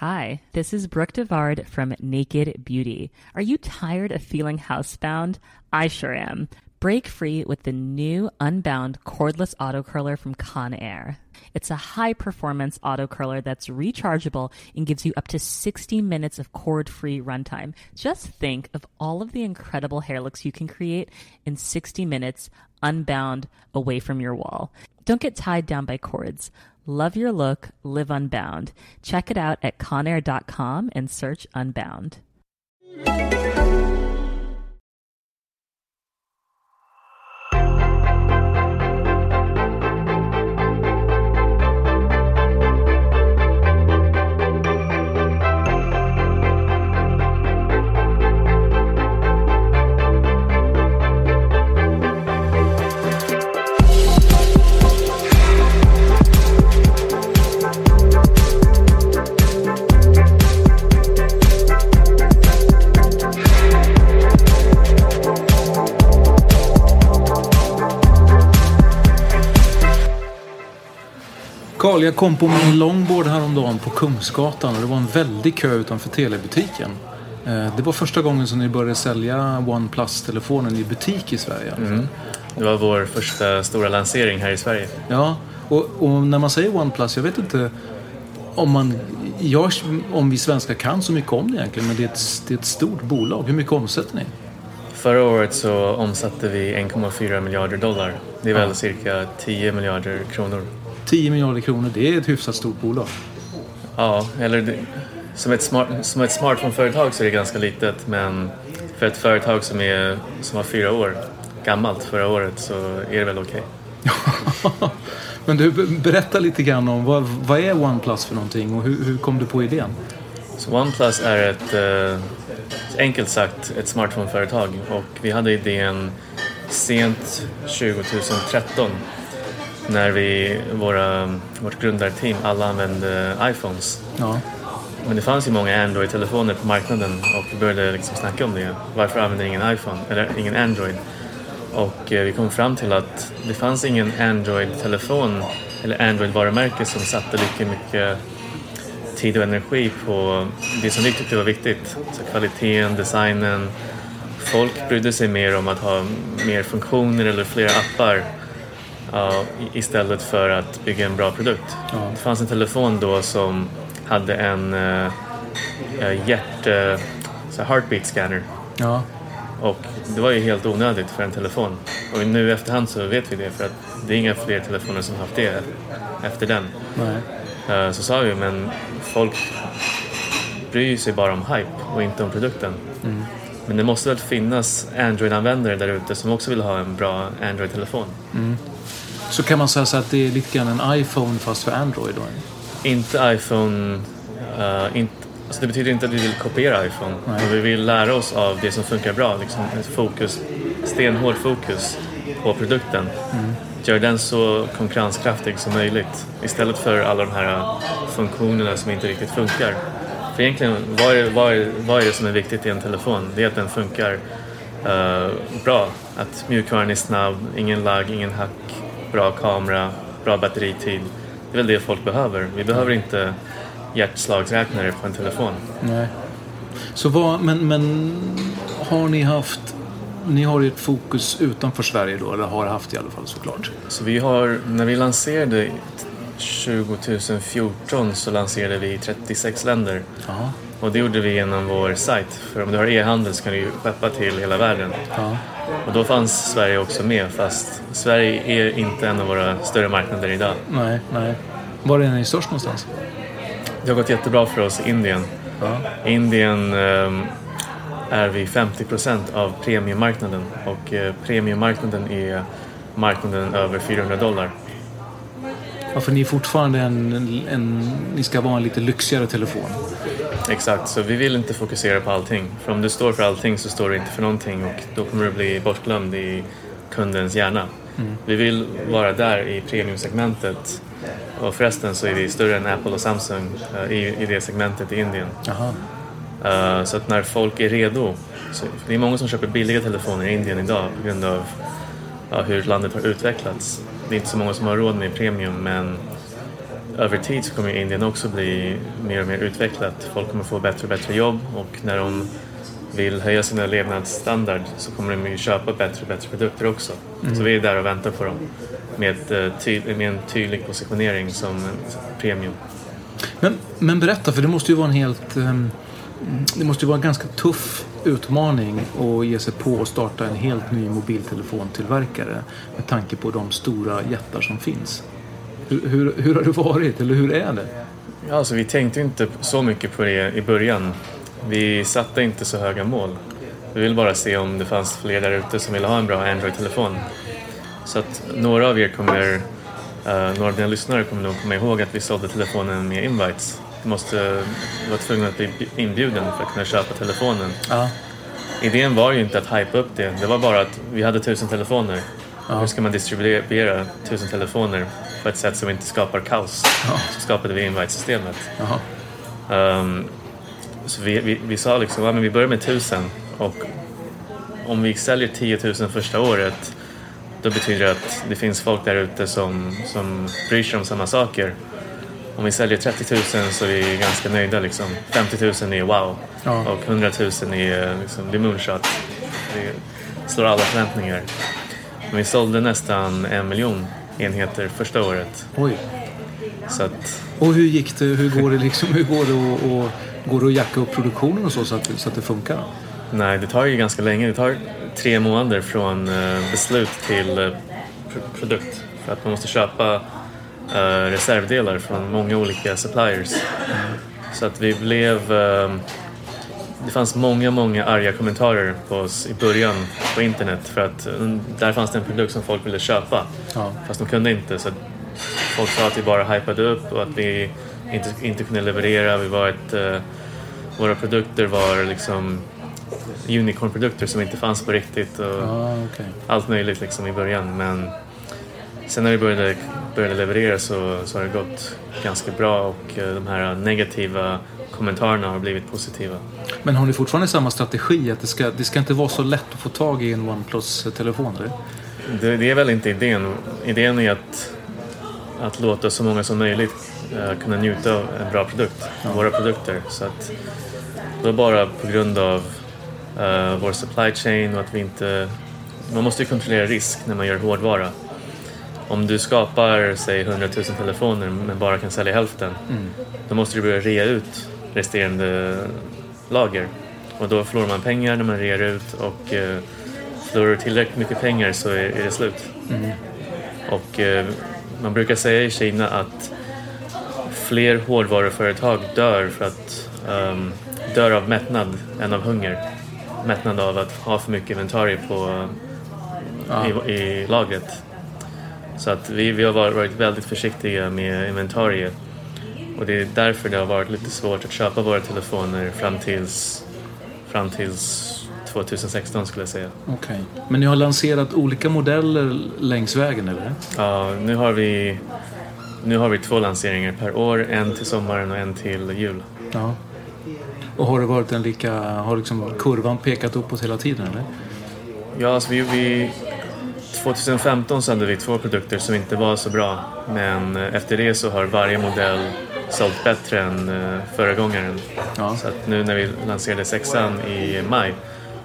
Hi, this is Brooke Devard from Naked Beauty. Are you tired of feeling housebound? I sure am. Break free with the new Unbound cordless auto curler from Conair. It's a high performance auto curler that's rechargeable and gives you up to 60 minutes of cord free runtime. Just think of all of the incredible hair looks you can create in 60 minutes unbound away from your wall. Don't get tied down by cords. Love your look, live unbound. Check it out at conair.com and search Unbound. Karl, jag kom på min longboard häromdagen på Kungsgatan och det var en väldig kö utanför telebutiken. Eh, Det var första gången som ni började sälja OnePlus-telefonen i butik i Sverige. Mm. Det var vår första stora lansering här i Sverige. Ja, och, och när man säger OnePlus, jag vet inte om, man, jag, om vi svenskar kan så mycket om det egentligen, men det är ett, det är ett stort bolag. Hur mycket omsätter ni? Förra året så omsatte vi 1,4 miljarder dollar. Det är väl Ja. cirka 10 miljarder kronor. 10 miljarder kronor, det är ett hyfsat stort bolag. Ja, eller det, som ett, smart, som ett smartphone-företag så är det ganska litet men för ett företag som, är, som var fyra år gammalt förra året så är det väl okej. Men du, berätta lite grann om vad, vad är OnePlus för någonting och hur, hur kom du på idén? Så OnePlus är ett, eh, enkelt sagt, ett smartphone-företag och vi hade idén sent 2013 när vi, våra, vårt grundarteam, alla använde iPhones. Ja. Men det fanns ju många Android-telefoner på marknaden och vi började liksom snacka om det. Varför använder ingen iPhone, eller ingen Android? Och eh, vi kom fram till att det fanns ingen Android-telefon eller Android-varumärke som satte lika mycket tid och energi på det som vi tyckte var viktigt. Så kvaliteten, designen. Folk brydde sig mer om att ha mer funktioner eller fler appar ja, istället för att bygga en bra produkt. Det fanns en telefon då som hade en uh, hjärt... eh, så här heartbeat scanner. Ja. Och det var ju helt onödigt för en telefon. Och nu i efterhand så vet vi det för att det är inga fler telefoner som haft det efter den. Nej. Eh, Så sa vi, men folk bryr sig bara om hype och inte om produkten. Mm. Men det måste väl finnas Android-användare där ute som också vill ha en bra Android-telefon. Mm. Så kan man säga så att det är lite grann en iPhone fast för Android då? Inte iPhone... eh, inte, alltså det betyder inte att vi vill kopiera iPhone. Nej. Men vi vill lära oss av det som funkar bra. Liksom ett fokus, stenhård fokus på produkten. Mm. Gör den så konkurrenskraftig som möjligt. Istället för alla de här funktionerna som inte riktigt funkar. För egentligen, vad är, vad är, vad är det som är viktigt i en telefon? Det är att den funkar eh, bra. Att mjukvaran är snabb, ingen lag, ingen hack, bra kamera, bra batteritid. Det är väl det folk behöver. Vi behöver inte hjärtslagsräknare på en telefon. Nej. Så vad, men, men har ni haft... Ni har ert fokus utanför Sverige då, eller har haft i alla fall såklart? Så vi har, när vi lanserade 2014 så lanserade vi i 36 länder. Ja. Och det gjorde vi genom vår sajt. För om du har e-handel så kan du ju skeppa till hela världen. Ja. Och då fanns Sverige också med fast Sverige är inte en av våra större marknader idag. Nej, nej. Var är ni störst någonstans? Det har gått jättebra för oss i Indien. Ja. I Indien ehm, är vi 50 procent av premiummarknaden och eh, premiummarknaden är marknaden över 400 dollar. ja, för ni är fortfarande en, en... Ni ska vara en lite lyxigare telefon. Exakt, så vi vill inte fokusera på allting. För om du står för allting så står du inte för någonting och då kommer du bli bortglömd i kundens hjärna. Vi vill vara där i premiumsegmentet och förresten så är vi större än Apple och Samsung eh, i, i det segmentet i Indien. Eh, Så att när folk är redo, så det är många som köper billiga telefoner i Indien idag på grund av ja, hur landet har utvecklats. Det är inte så många som har råd med premium men över tid så kommer Indien också bli mer och mer utvecklat. Folk kommer få bättre och bättre jobb och när de vill höja sina levnadsstandard så kommer de ju köpa bättre och bättre produkter också. Så vi är där och väntar på dem med, eh, med en tydlig positionering som premium. Men, men berätta, för det måste ju vara en helt... ehm, det måste ju vara en ganska tuff utmaning att ge sig på och starta en helt ny mobiltelefontillverkare med tanke på de stora jättar som finns. Hur, hur, har det varit, eller hur är det? Alltså, vi tänkte inte så mycket på det i början. Vi satte inte så höga mål. Vi ville bara se om det fanns fler där ute som ville ha en bra Android-telefon. Så att några av er kommer, eh, några av dina lyssnare kommer nog komma ihåg att vi sålde telefonen med invites. Du måste vara tvungen att bli inbjuden för att kunna köpa telefonen. Ja. Idén var ju inte att hypa upp det, det var bara att vi hade tusen telefoner. Ja. Hur ska man distribuera tusen telefoner på ett sätt som inte skapar kaos? Ja. Så skapade vi invite-systemet. Ehm, så vi, vi, vi sa liksom, ja, men vi börjar med tusen och om vi säljer 10 000 första året då betyder det att det finns folk där ute som, som bryr sig om samma saker. Om vi säljer 30 000 så är vi ganska nöjda. Liksom. 50 000 är wow Ja. och 100 000 är liksom, det är moonshot. Det slår alla förväntningar. Men vi sålde nästan en miljon enheter första året. Oj. Så att Och hur gick det? Hur går det, liksom, hur går det att, och, går det att jacka upp produktionen och så, så att, så att det funkar? Nej, det tar ju ganska länge. Det tar tre månader från eh, beslut till eh, pr- produkt. För att man måste köpa eh, reservdelar från många olika suppliers. Så att vi blev... eh, det fanns många, många arga kommentarer på oss i början på internet för att mm, där fanns det en produkt som folk ville köpa. Ja. Fast de kunde inte. Så folk sa att vi bara hypade upp och att vi inte, inte kunde leverera. Vi var ett, eh, våra produkter var liksom unicorn-produkter som inte fanns på riktigt och Ja, okej. allt möjligt liksom i början. Men sen när vi började, började leverera så, så har det gått ganska bra och eh, de här negativa kommentarerna har blivit positiva. Men har ni fortfarande samma strategi? Att det ska, det ska inte vara så lätt att få tag i en OnePlus-telefon? Det, det är väl inte idén. Idén är att, att låta så många som möjligt eh, kunna njuta av en bra produkt, våra produkter. Så att då bara på grund av eh, vår supply chain och att vi inte... Man måste ju kontrollera risk när man gör hårdvara. Om du skapar, säg 100 000 telefoner men bara kan sälja hälften, då måste du börja rea ut resterande lager. Och då förlorar man pengar när man rear ut och eh, förlorar du tillräckligt mycket pengar så är, är det slut. Och eh, man brukar säga i Kina att fler hårdvaruföretag dör för att um, dör av mättnad än av hunger. Mättnad av att ha för mycket inventarier på, i, i lagret. Så att vi, vi har varit, väldigt försiktiga med inventarier. Och det är därför det har varit lite svårt att köpa våra telefoner fram tills, fram tills 2016 skulle jag säga. Okej. Men ni har lanserat olika modeller längs vägen, eller? Ja, nu har vi nu har vi två lanseringar per år, en till sommaren och en till jul. Ja. Och har det varit en lika... Har liksom kurvan pekat uppåt hela tiden, eller? Ja, alltså vi, vi, 2015 så hade vi två produkter som inte var så bra. Men eh, efter det så har varje modell sålt bättre än eh, förra gången. Ja. Så nu när vi lanserade sexan i maj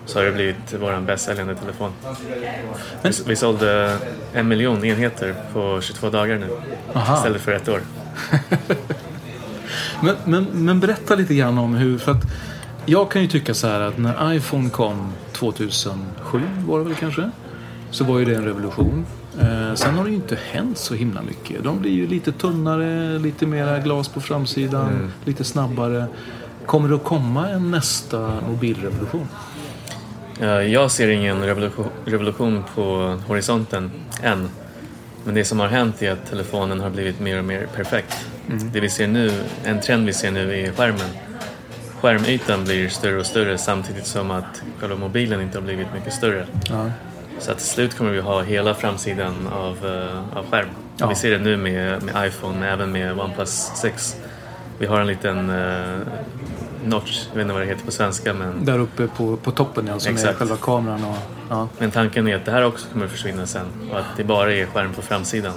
så har det blivit vår bästsäljande telefon. Vi, vi sålde en miljon enheter på 22 dagar nu Aha. istället för ett år. Men, men, men berätta lite grann om hur... För att jag kan ju tycka så här att när iPhone kom 2007 var det väl kanske? Så var ju det en revolution. Eh, sen har det ju inte hänt så himla mycket. De blir ju lite tunnare, lite mera glas på framsidan, lite snabbare. Kommer det att komma en nästa mobilrevolution? Eh, Jag ser ingen revolution, revolution på horisonten än. Men det som har hänt är att telefonen har blivit mer och mer perfekt. Det vi ser nu, en trend vi ser nu är skärmen. Skärmytan blir större och större samtidigt som att själva mobilen inte har blivit mycket större. Ja. Så att till slut kommer vi ha hela framsidan av, eh, av skärm. Ja. Vi ser det nu med, med iPhone, men även med OnePlus 6. Vi har en liten uh, notch, jag vet inte vad det heter på svenska, men, Där uppe på, på toppen ja, som är Exakt. själva kameran. Och, ja. men tanken är att det här också kommer att försvinna sen och att det bara är skärm på framsidan.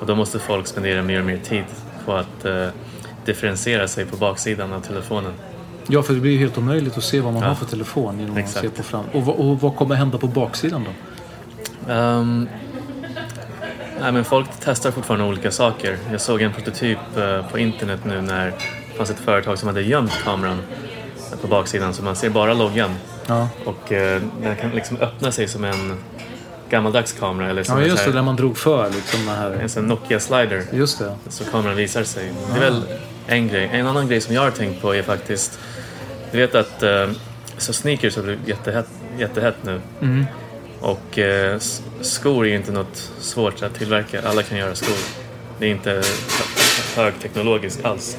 Och då måste folk spendera mer och mer tid på att eh, differentiera sig på baksidan av telefonen. ja, för det blir ju helt omöjligt att se vad man Ja. har för telefon genom att se på fram. Och, och vad kommer hända på baksidan då? Ehm, nej, men folk testar fortfarande olika saker. Jag såg en prototyp eh, på internet nu när det fanns ett företag som hade gömt kameran på baksidan så man ser bara loggan. Ja, Och eh, den kan liksom öppna sig som en gammaldags kamera eller som ja just det, där man drog för liksom den här. en sån Nokia-slider. Just det. Så kameran visar sig. Det är väl en grej. En annan grej som jag har tänkt på är faktiskt... Du vet att eh, så sneakers har blivit jättehett, jättehett nu. Mm. Och eh, skor är ju inte något svårt att tillverka. Alla kan göra skor. Det är inte hö- högteknologiskt alls.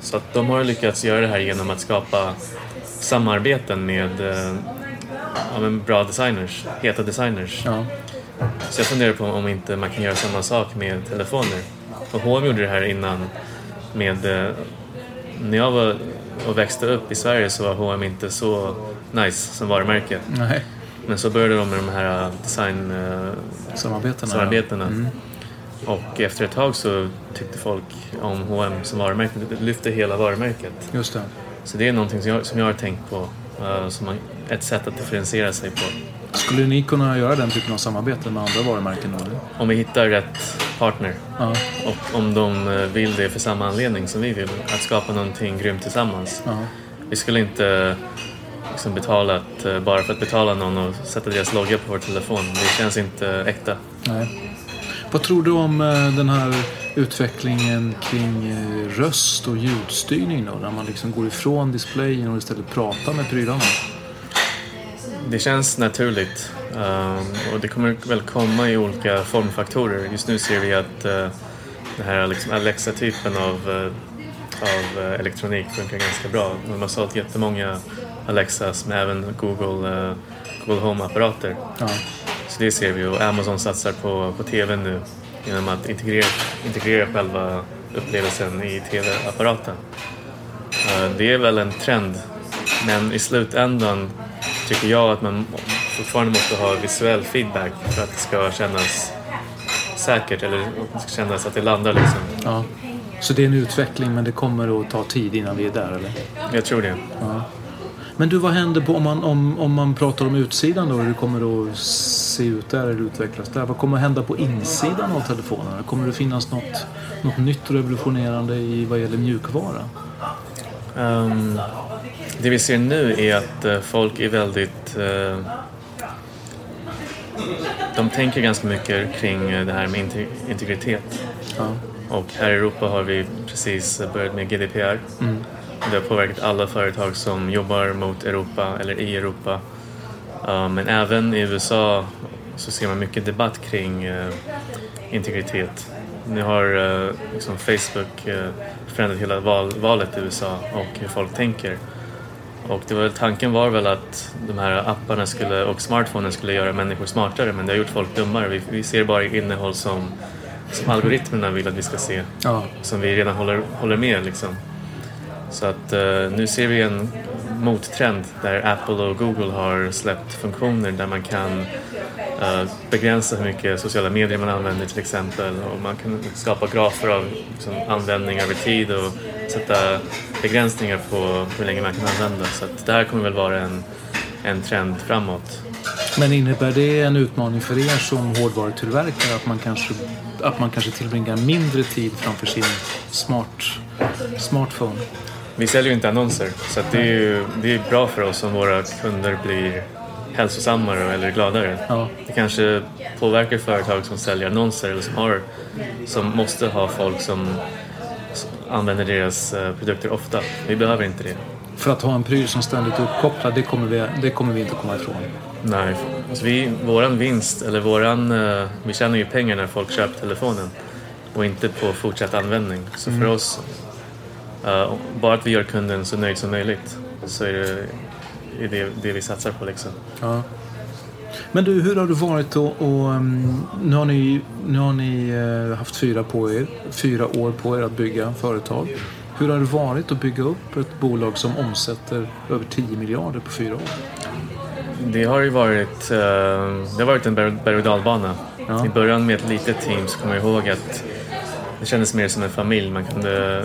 Så att de har lyckats göra det här genom att skapa samarbeten med eh, ja, men bra designers, heta designers. Ja. Så jag funderar på om inte man kan göra samma sak med telefoner. Och H&M gjorde det här innan med... eh, När jag var och växte upp i Sverige så var H&M inte så nice som varumärke. Nej, Men så började de med de här designsamarbetena. samarbetena. samarbetena. Och efter ett tag så tyckte folk om H&M som varumärke. Det lyfte hela varumärket. Just det. Så det är någonting som jag, som jag har tänkt på. eh, som ett sätt att differentiera sig på. Skulle ni kunna göra den typen av samarbete med andra varumärken eller? Om vi hittar rätt partner. Ja. Och om de eh, vill det för samma anledning som vi vill, att skapa någonting grymt tillsammans. ja. Vi skulle inte liksom betala att, eh, bara för att betala någon och sätta deras logga på vår telefon. Det känns inte äkta. Nej. Vad tror du om eh, den här utvecklingen kring röst och ljudstyrning då? När man liksom går ifrån displayen och istället pratar med prylarna. Det känns naturligt och det kommer väl komma i olika formfaktorer. Just nu ser vi att eh, den här liksom Alexa-typen av, eh, av eh, elektronik funkar ganska bra. De har sålt jättemånga Alexas men även Google, Google Home-apparater. Ja. Så det ser vi och Amazon satsar på, på TV nu genom att integrera, integrera själva upplevelsen i TV-apparaten. Det är väl en trend men i slutändan tycker jag att man fortfarande måste ha visuell feedback för att det ska kännas säkert eller det ska kännas att det landar liksom. Ja. Så det är en utveckling men det kommer att ta tid innan vi är där eller? Jag tror det. Men du, vad händer på, om, man, om, om man pratar om utsidan då? Hur det kommer att se ut där eller utvecklas där? Vad kommer att hända på insidan av telefonen? Kommer det finnas något, något nytt revolutionerande i vad gäller mjukvara? Ehm, det vi ser nu är att eh, folk är väldigt... eh, de tänker ganska mycket kring eh, det här med inte- integritet. Ja. Och här i Europa har vi precis börjat med GDPR. Det har påverkat alla företag som jobbar mot Europa eller i Europa. Men även i USA så ser man mycket debatt kring eh, integritet. Nu har eh, liksom Facebook förändrat hela val, valet i USA och hur folk tänker. Och det var, tanken var väl att de här apparna skulle, och smartphonen skulle göra människor smartare men det har gjort folk dummare. Vi, vi ser bara innehåll som, som algoritmerna vill att vi ska se Ja. som vi redan håller, håller med liksom. Så att eh, nu ser vi en mottrend där Apple och Google har släppt funktioner där man kan eh, begränsa hur mycket sociala medier man använder till exempel och man kan skapa grafer av liksom, användning över tid och sätta begränsningar på hur länge man kan använda. Så att det här kommer väl vara en, en trend framåt. Men innebär det en utmaning för er som hårdvarutillverkare att man kanske, att man kanske tillbringar mindre tid framför sin smart, smartphone? Vi säljer ju inte annonser så det, är ju, det är bra för oss om våra kunder blir hälsosammare eller gladare. Ja. Det kanske påverkar företag som säljer annonser eller som, har, som måste ha folk som använder deras eh, produkter ofta. Vi behöver inte det. För att ha en pryl som ständigt är uppkopplad, det kommer vi, det kommer vi inte komma ifrån. Nej, alltså vi, våran vinst, eller våran, eh, vi tjänar ju pengar när folk köper telefonen och inte på fortsatt användning. Så för oss, eh, bara att vi gör kunden så nöjd som möjligt så är det är det, det vi satsar på liksom. Ja. Men du, hur har det varit och, och um, nu har ni, nu har ni eh, haft fyra, på er, fyra år på er att bygga företag. Hur har det varit att bygga upp ett bolag som omsätter över 10 miljarder på fyra år? Det har ju varit, eh, det har varit en berg och dalbana. Ja. I början med ett litet team så kommer jag ihåg att det kändes mer som en familj. Man kunde,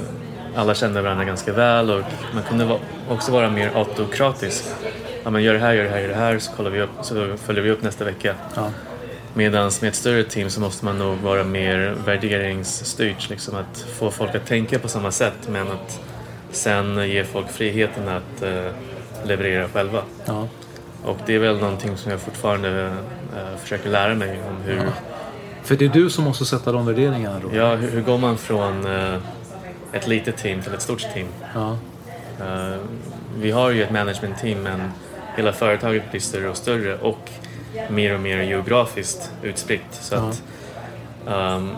alla kände varandra ganska väl och man kunde också vara mer autokratisk. Ja, men gör det här, gör det här, gör det här så, kollar vi upp, så följer vi upp nästa vecka. Ja. Medan med ett större team så måste man nog vara mer värderingsstyrt. Liksom att få folk att tänka på samma sätt men att sen ge folk friheten att eh, leverera själva. Ja. Och det är väl någonting som jag fortfarande eh, försöker lära mig om hur, För det är du som måste sätta de värderingarna då? ja, hur, hur går man från eh, ett litet team till ett stort team. Ja. Eh, vi har ju ett management team men hela företaget blir större och större och mer och mer geografiskt utspritt. Så att, ehm,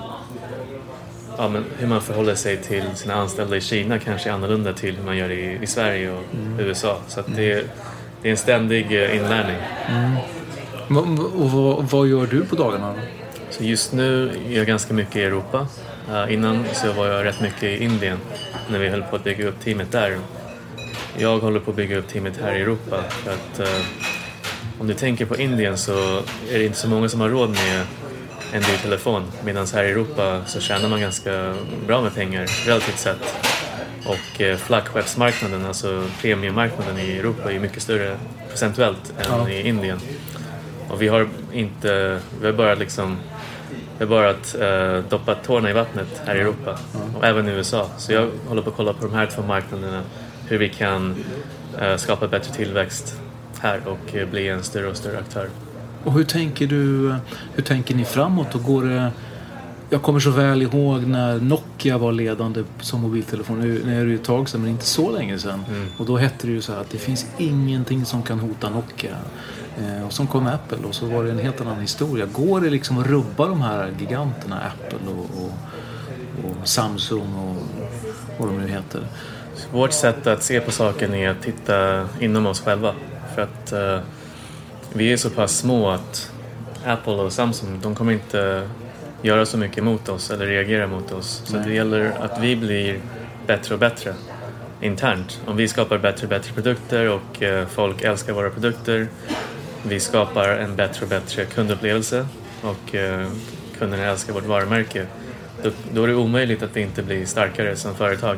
ja, men hur man förhåller sig till sina anställda i Kina kanske är annorlunda till hur man gör i, i Sverige och USA. Så det, är- det är en ständig eh, inlärning. Va- Och vad, vad gör du på dagarna då? Så just nu är jag ganska mycket i Europa. Eh, innan så var jag rätt mycket i Indien när vi höll på att bygga upp teamet där. Jag håller på att bygga upp teamet här i Europa för att eh, om du tänker på Indien så är det inte så många som har råd med en dyr telefon medan här i Europa så tjänar man ganska bra med pengar relativt sett. Och eh, flaggskeppsmarknaden, alltså premiummarknaden i Europa är mycket större procentuellt än Ja. i Indien. Och vi har inte, vi har bara liksom vi har bara att, eh, doppat tårna i vattnet här i Europa och även i USA. Så jag håller på att kolla på de här två marknaderna, hur vi kan eh, skapa bättre tillväxt här och eh, bli en större och större aktör. Och hur tänker du, hur tänker ni framåt? Och går det, jag kommer så väl ihåg när Nokia var ledande som mobiltelefon. Nu är det ju ett tag sedan men inte så länge sedan. Och då hette det ju så här att det finns ingenting som kan hota Nokia. Eh, och så kom Apple och så var det en helt annan historia. Går det liksom att rubba de här giganterna Apple och, och, och Samsung och vad de nu heter? Vårt sätt att se på saken är att titta inom oss själva. För att eh, vi är så pass små att Apple och Samsung, de kommer inte göra så mycket mot oss eller reagera mot oss. Så Nej. det gäller att vi blir bättre och bättre internt. Om vi skapar bättre och bättre produkter och eh, folk älskar våra produkter. Vi skapar en bättre och bättre kundupplevelse och eh, kunderna älskar vårt varumärke. Då, då är det omöjligt att vi inte blir starkare som företag.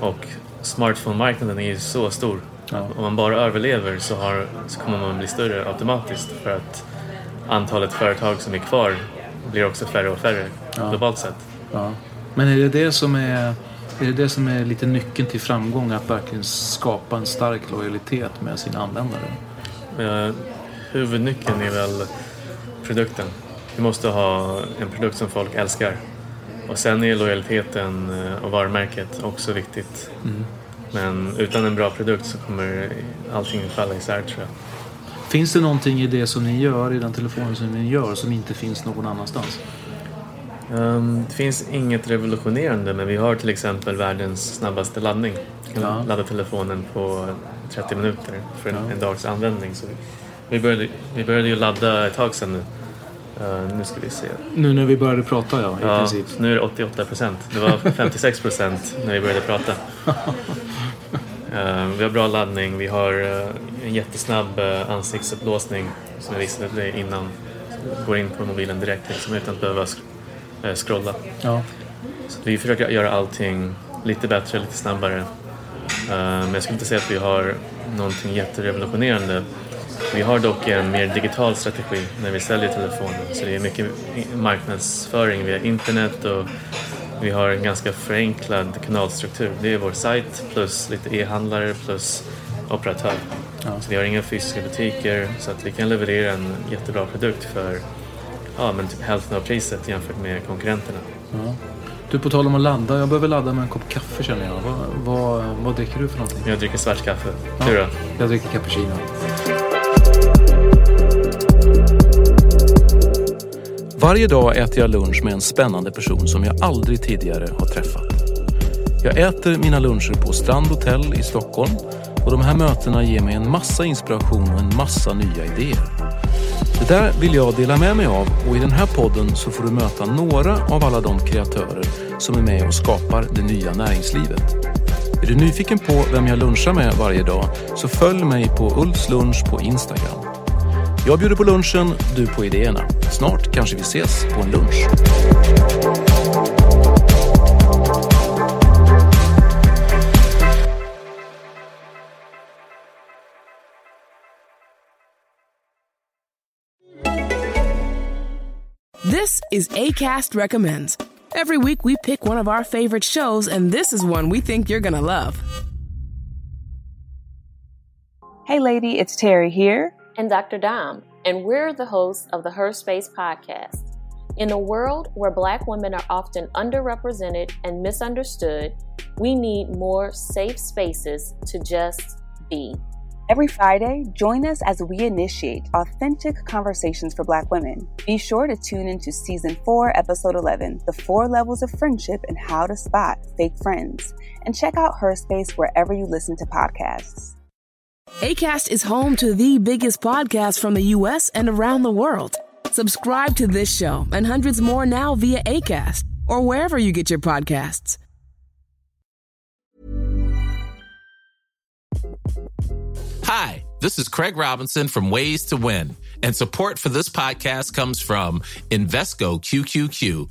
Och smartphone-marknaden är ju så stor. Ja. Om man bara överlever så, har, så kommer man bli större automatiskt för att antalet företag som är kvar blir också färre och färre Ja. globalt sett. Ja. Men är det det som är, är det det som är lite nyckeln till framgång? Att verkligen skapa en stark lojalitet med sina användare? Eh, huvudnyckeln är väl produkten. Vi måste ha en produkt som folk älskar. Och sen är lojaliteten eh, och varumärket också viktigt. Men utan en bra produkt så kommer allting falla isär tror jag. Finns det någonting i det som ni gör, i den telefonen som ni gör, som inte finns någon annanstans? Ehm, det finns inget revolutionerande men vi har till exempel världens snabbaste laddning. Vi kan Ja. ladda telefonen på 30 minuter för en, Ja. en dags användning. Så vi, började, vi började ju ladda ett tag sedan nu. Eh, nu ska vi se. Nu när vi började prata, ja, i Ja, princip. nu är det 88 procent. Det var 56 procent när vi började prata. Eh, vi har bra laddning, vi har eh, en jättesnabb uh, ansiktsupplåsning som jag visade dig innan. går in på mobilen direkt liksom, utan att behöva sk scrolla. Ja. Så vi försöker göra allting lite bättre, lite snabbare. Uh, men jag skulle inte säga att vi har någonting jätterevolutionerande. Vi har dock en mer digital strategi när vi säljer telefoner. Så det är mycket marknadsföring via internet och vi har en ganska förenklad kanalstruktur. Det är vår sajt plus lite e-handlare plus operatör. Ja. Så vi har inga fysiska butiker så att vi kan leverera en jättebra produkt för ja, men typ hälften av priset jämfört med konkurrenterna. Ja. Du, på tal om att ladda. Jag behöver ladda med en kopp kaffe känner jag. Vad, vad, vad dricker du för någonting? Jag dricker svart kaffe. Du då? Jag dricker cappuccino. Varje dag äter jag lunch med en spännande person som jag aldrig tidigare har träffat. Jag äter mina luncher på Strand Hotel i Stockholm och de här mötena ger mig en massa inspiration och en massa nya idéer. Det där vill jag dela med mig av och i den här podden så får du möta några av alla de kreatörer som är med och skapar det nya näringslivet. Är du nyfiken på vem jag lunchar med varje dag så följ mig på Ulfs lunch på Instagram. Jag bjuder på lunchen, du på idéerna. Snart kanske vi ses på en lunch. This is ACAST Recommends. Every week we pick one of our favorite shows, and this is one we think you're gonna love. Hey, lady, it's Terry here. And Dr. Dom, and we're the hosts of the Her Space podcast. In a world where Black women are often underrepresented and misunderstood, we need more safe spaces to just be. Every Friday, join us as we initiate authentic conversations for Black women. Be sure to tune into Season 4, Episode 11 The Four Levels of Friendship and How to Spot Fake Friends. And check out Her Space wherever you listen to podcasts. ACAST is home to the biggest podcasts from the U.S. and around the world. Subscribe to this show and hundreds more now via ACAST or wherever you get your podcasts. Hi, this is Craig Robinson from Ways to Win, and support for this podcast comes from Invesco QQQ,